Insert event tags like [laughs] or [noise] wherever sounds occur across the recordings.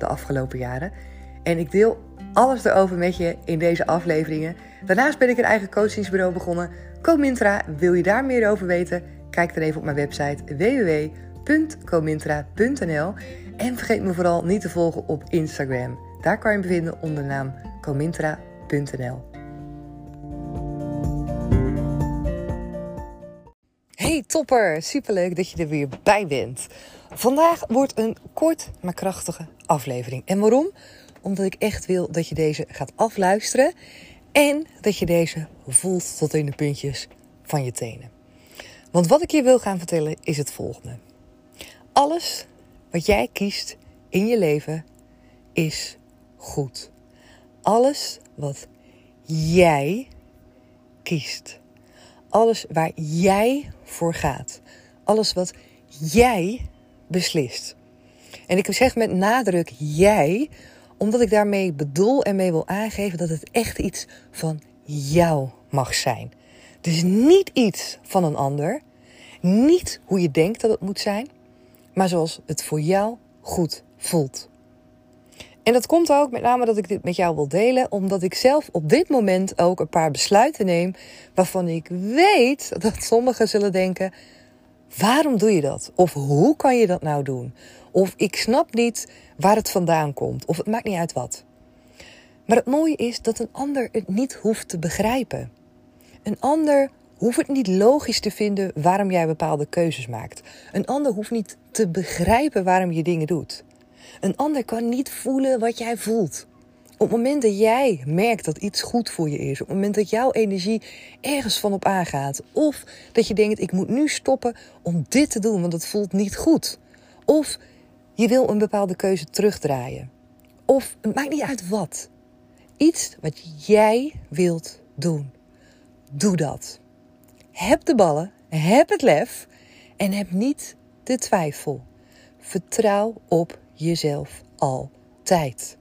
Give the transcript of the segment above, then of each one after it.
de afgelopen jaren. En ik deel alles erover met je in deze afleveringen. Daarnaast ben ik een eigen coachingsbureau begonnen. Comintra, wil je daar meer over weten? Kijk dan even op mijn website www.comintra.nl. En vergeet me vooral niet te volgen op Instagram. Daar kan je me vinden onder de naam comintra.nl. Hey topper, superleuk dat je er weer bij bent. Vandaag wordt een kort maar krachtige aflevering. En waarom? Omdat ik echt wil dat je deze gaat afluisteren en dat je deze voelt tot in de puntjes van je tenen. Want wat ik je wil gaan vertellen is het volgende. Alles wat jij kiest in je leven is goed. Alles wat jij kiest. Alles waar jij voor gaat. Alles wat jij beslist. En ik zeg met nadruk jij, omdat ik daarmee bedoel en mee wil aangeven dat het echt iets van jou mag zijn. Dus niet iets van een ander, niet hoe je denkt dat het moet zijn, maar zoals het voor jou goed voelt. En dat komt ook met name dat ik dit met jou wil delen, omdat ik zelf op dit moment ook een paar besluiten neem waarvan ik weet dat sommigen zullen denken: waarom doe je dat? Of hoe kan je dat nou doen? Of ik snap niet waar het vandaan komt. Of het maakt niet uit wat. Maar het mooie is dat een ander het niet hoeft te begrijpen. Een ander hoeft het niet logisch te vinden waarom jij bepaalde keuzes maakt. Een ander hoeft niet te begrijpen waarom je dingen doet. Een ander kan niet voelen wat jij voelt. Op het moment dat jij merkt dat iets goed voor je is, op het moment dat jouw energie ergens van op aangaat, of dat je denkt: ik moet nu stoppen om dit te doen, want het voelt niet goed. Of je wil een bepaalde keuze terugdraaien. Of het maakt niet uit wat. Iets wat jij wilt doen. Doe dat. Heb de ballen, heb het lef en heb niet de twijfel. Vertrouw op jezelf altijd.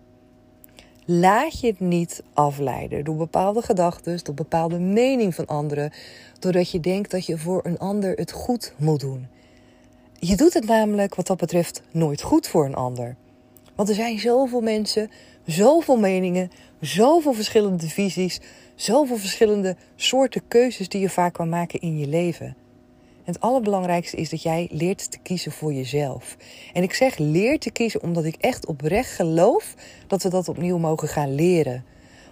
Laat je het niet afleiden door bepaalde gedachten, door bepaalde mening van anderen, doordat je denkt dat je voor een ander het goed moet doen. Je doet het namelijk wat dat betreft nooit goed voor een ander. Want er zijn zoveel mensen, zoveel meningen, zoveel verschillende visies, zoveel verschillende soorten keuzes die je vaak kan maken in je leven. En het allerbelangrijkste is dat jij leert te kiezen voor jezelf. En ik zeg leer te kiezen omdat ik echt oprecht geloof dat we dat opnieuw mogen gaan leren.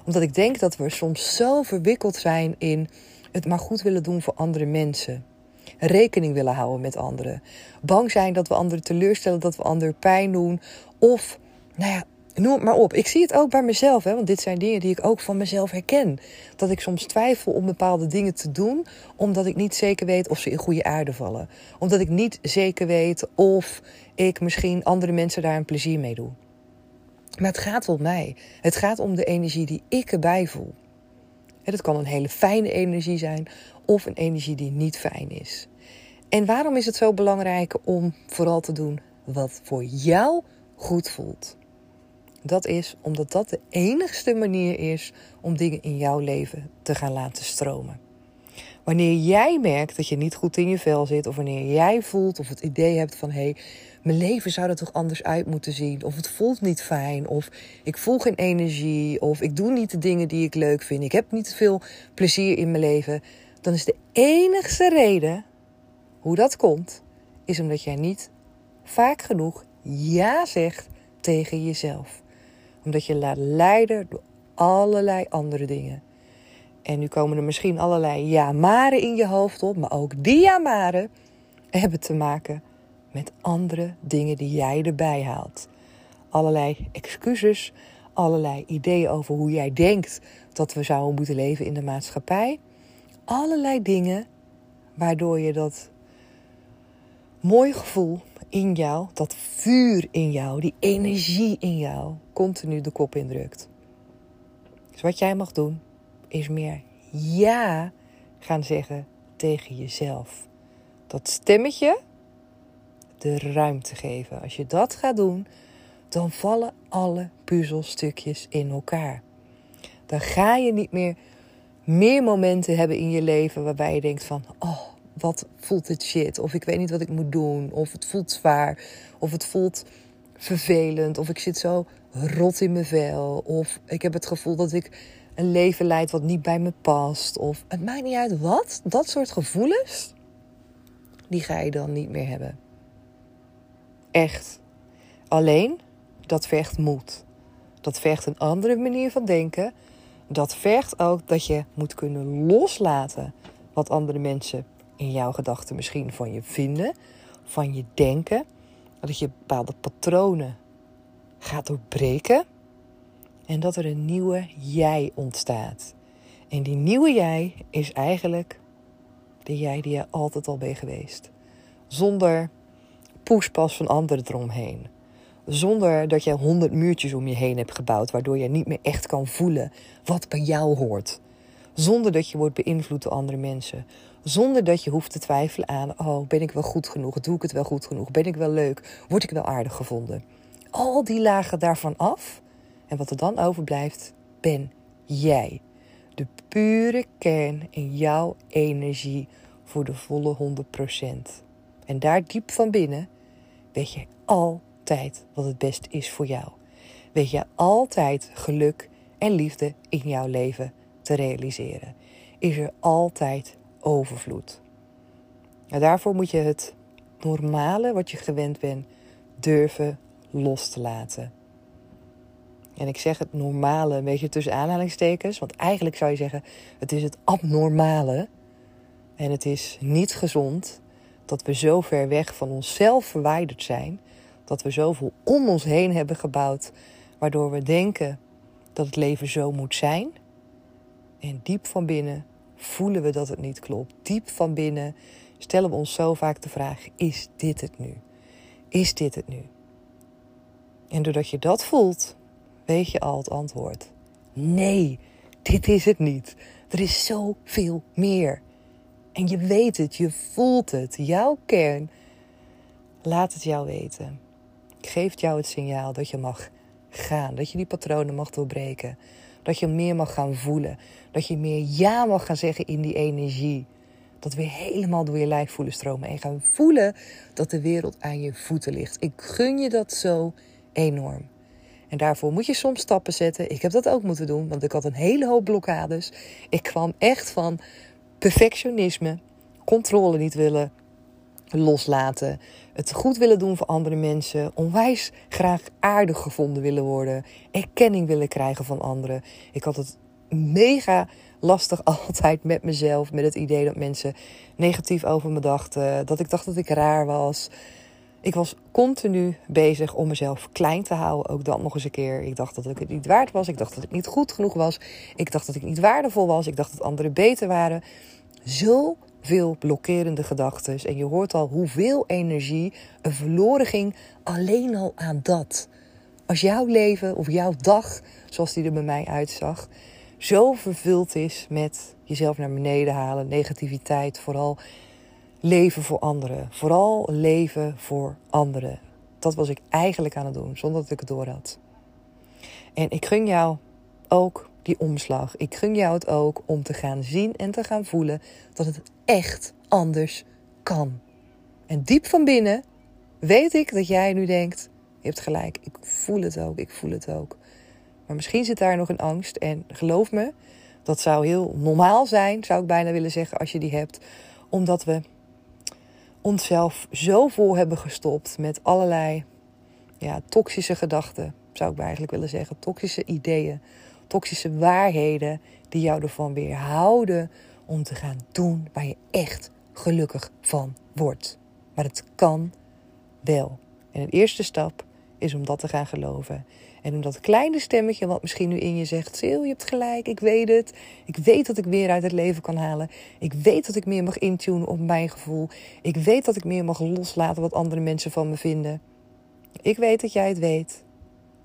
Omdat ik denk dat we soms zo verwikkeld zijn in het maar goed willen doen voor andere mensen rekening willen houden met anderen. Bang zijn dat we anderen teleurstellen, dat we anderen pijn doen. Of, nou ja, noem het maar op. Ik zie het ook bij mezelf, hè, want dit zijn dingen die ik ook van mezelf herken. Dat ik soms twijfel om bepaalde dingen te doen, omdat ik niet zeker weet of ze in goede aarde vallen. Omdat ik niet zeker weet of ik misschien andere mensen daar een plezier mee doe. Maar het gaat om mij. Het gaat om de energie die ik erbij voel. Het kan een hele fijne energie zijn of een energie die niet fijn is. En waarom is het zo belangrijk om vooral te doen wat voor jou goed voelt? Dat is omdat dat de enigste manier is om dingen in jouw leven te gaan laten stromen. Wanneer jij merkt dat je niet goed in je vel zit, of wanneer jij voelt of het idee hebt van hé, hey, mijn leven zou er toch anders uit moeten zien, of het voelt niet fijn, of ik voel geen energie, of ik doe niet de dingen die ik leuk vind, ik heb niet veel plezier in mijn leven, dan is de enigste reden hoe dat komt, is omdat jij niet vaak genoeg ja zegt tegen jezelf. Omdat je laat leiden door allerlei andere dingen. En nu komen er misschien allerlei ja-maren in je hoofd op, maar ook die ja-maren hebben te maken met andere dingen die jij erbij haalt. Allerlei excuses, allerlei ideeën over hoe jij denkt dat we zouden moeten leven in de maatschappij. Allerlei dingen waardoor je dat mooi gevoel in jou, dat vuur in jou, die energie in jou, continu de kop indrukt. Dus wat jij mag doen, is meer ja gaan zeggen tegen jezelf. Dat stemmetje de ruimte geven. Als je dat gaat doen, dan vallen alle puzzelstukjes in elkaar. Dan ga je niet meer meer momenten hebben in je leven waarbij je denkt van, oh, wat voelt dit shit? Of ik weet niet wat ik moet doen. Of het voelt zwaar. Of het voelt vervelend. Of ik zit zo rot in mijn vel. Of ik heb het gevoel dat ik een leven leid wat niet bij me past. Of het maakt niet uit wat. Dat soort gevoelens, die ga je dan niet meer hebben. Echt. Alleen, dat vergt moed. Dat vergt een andere manier van denken. Dat vergt ook dat je moet kunnen loslaten wat andere mensen in jouw gedachten misschien van je vinden, van je denken. Dat je bepaalde patronen gaat doorbreken. En dat er een nieuwe jij ontstaat. En die nieuwe jij is eigenlijk de jij die je altijd al bent geweest. Zonder poespas van anderen eromheen. Zonder dat je honderd muurtjes om je heen hebt gebouwd, waardoor je niet meer echt kan voelen wat bij jou hoort. Zonder dat je wordt beïnvloed door andere mensen. Zonder dat je hoeft te twijfelen aan: oh, ben ik wel goed genoeg? Doe ik het wel goed genoeg? Ben ik wel leuk? Word ik wel aardig gevonden? Al die lagen daarvan af. En wat er dan overblijft, ben jij. De pure kern in jouw energie voor de volle 100%. En daar diep van binnen weet je altijd wat het beste is voor jou. Weet je altijd geluk en liefde in jouw leven te realiseren. Is er altijd overvloed. En daarvoor moet je het normale wat je gewend bent durven los te laten. En ik zeg het normale een beetje tussen aanhalingstekens, want eigenlijk zou je zeggen: het is het abnormale. En het is niet gezond dat we zo ver weg van onszelf verwijderd zijn, dat we zoveel om ons heen hebben gebouwd, waardoor we denken dat het leven zo moet zijn. En diep van binnen voelen we dat het niet klopt. Diep van binnen stellen we ons zo vaak de vraag: is dit het nu? Is dit het nu? En doordat je dat voelt, weet je al het antwoord. Nee, dit is het niet. Er is zoveel meer. En je weet het, je voelt het. Jouw kern laat het jou weten. Geeft jou het signaal dat je mag gaan, dat je die patronen mag doorbreken, dat je meer mag gaan voelen. Dat je meer ja mag gaan zeggen in die energie. Dat weer helemaal door je lijf voelen stromen. En gaan voelen dat de wereld aan je voeten ligt. Ik gun je dat zo enorm. En daarvoor moet je soms stappen zetten. Ik heb dat ook moeten doen, want ik had een hele hoop blokkades. Ik kwam echt van perfectionisme, controle niet willen loslaten, het goed willen doen voor andere mensen, onwijs graag aardig gevonden willen worden, erkenning willen krijgen van anderen. Ik had het mega lastig [laughs] altijd met mezelf, met het idee dat mensen negatief over me dachten, dat ik dacht dat ik raar was. Ik was continu bezig om mezelf klein te houden. Ook dat nog eens een keer. Ik dacht dat ik het niet waard was. Ik dacht dat ik niet goed genoeg was. Ik dacht dat ik niet waardevol was. Ik dacht dat anderen beter waren. Zo veel blokkerende gedachten. En je hoort al hoeveel energie er verloren ging alleen al aan dat. Als jouw leven of jouw dag, zoals die er bij mij uitzag, zo vervuld is met jezelf naar beneden halen, negativiteit, vooral leven voor anderen. Vooral leven voor anderen. Dat was ik eigenlijk aan het doen, zonder dat ik het door had. En ik gun jou ook die omslag. Ik gun jou het ook om te gaan zien en te gaan voelen dat het echt anders kan. En diep van binnen weet ik dat jij nu denkt: je hebt gelijk, ik voel het ook, ik voel het ook. Maar misschien zit daar nog een angst. En geloof me, dat zou heel normaal zijn, zou ik bijna willen zeggen, als je die hebt. Omdat we onszelf zo vol hebben gestopt met allerlei ja, toxische gedachten, zou ik eigenlijk willen zeggen. Toxische ideeën, toxische waarheden die jou ervan weerhouden om te gaan doen waar je echt gelukkig van wordt. Maar het kan wel. En de eerste stap is om dat te gaan geloven. En om dat kleine stemmetje wat misschien nu in je zegt: Sil, je hebt gelijk, ik weet het. Ik weet dat ik meer uit het leven kan halen. Ik weet dat ik meer mag intunen op mijn gevoel. Ik weet dat ik meer mag loslaten wat andere mensen van me vinden. Ik weet dat jij het weet.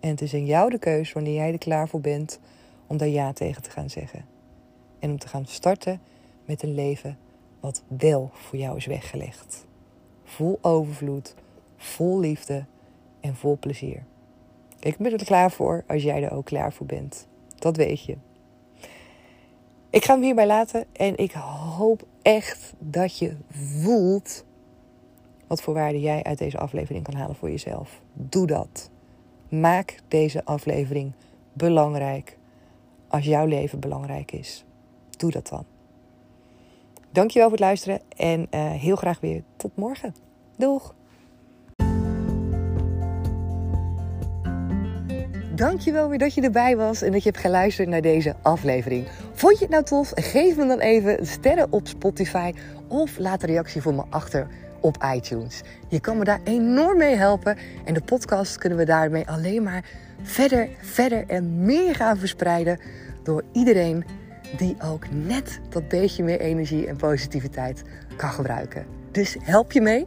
En het is in jou de keus wanneer jij er klaar voor bent om daar ja tegen te gaan zeggen. En om te gaan starten met een leven wat wel voor jou is weggelegd. Vol overvloed, vol liefde en vol plezier. Ik ben er klaar voor als jij er ook klaar voor bent. Dat weet je. Ik ga hem hierbij laten en ik hoop echt dat je voelt wat voor waarde jij uit deze aflevering kan halen voor jezelf. Doe dat. Maak deze aflevering belangrijk als jouw leven belangrijk is. Doe dat dan. Dankjewel voor het luisteren en uh, heel graag weer tot morgen. Doeg! Dankjewel weer dat je erbij was en dat je hebt geluisterd naar deze aflevering. Vond je het nou tof? Geef me dan even sterren op Spotify of laat een reactie voor me achter op iTunes. Je kan me daar enorm mee helpen en de podcast kunnen we daarmee alleen maar verder, verder en meer gaan verspreiden door iedereen die ook net dat beetje meer energie en positiviteit kan gebruiken. Dus help je mee?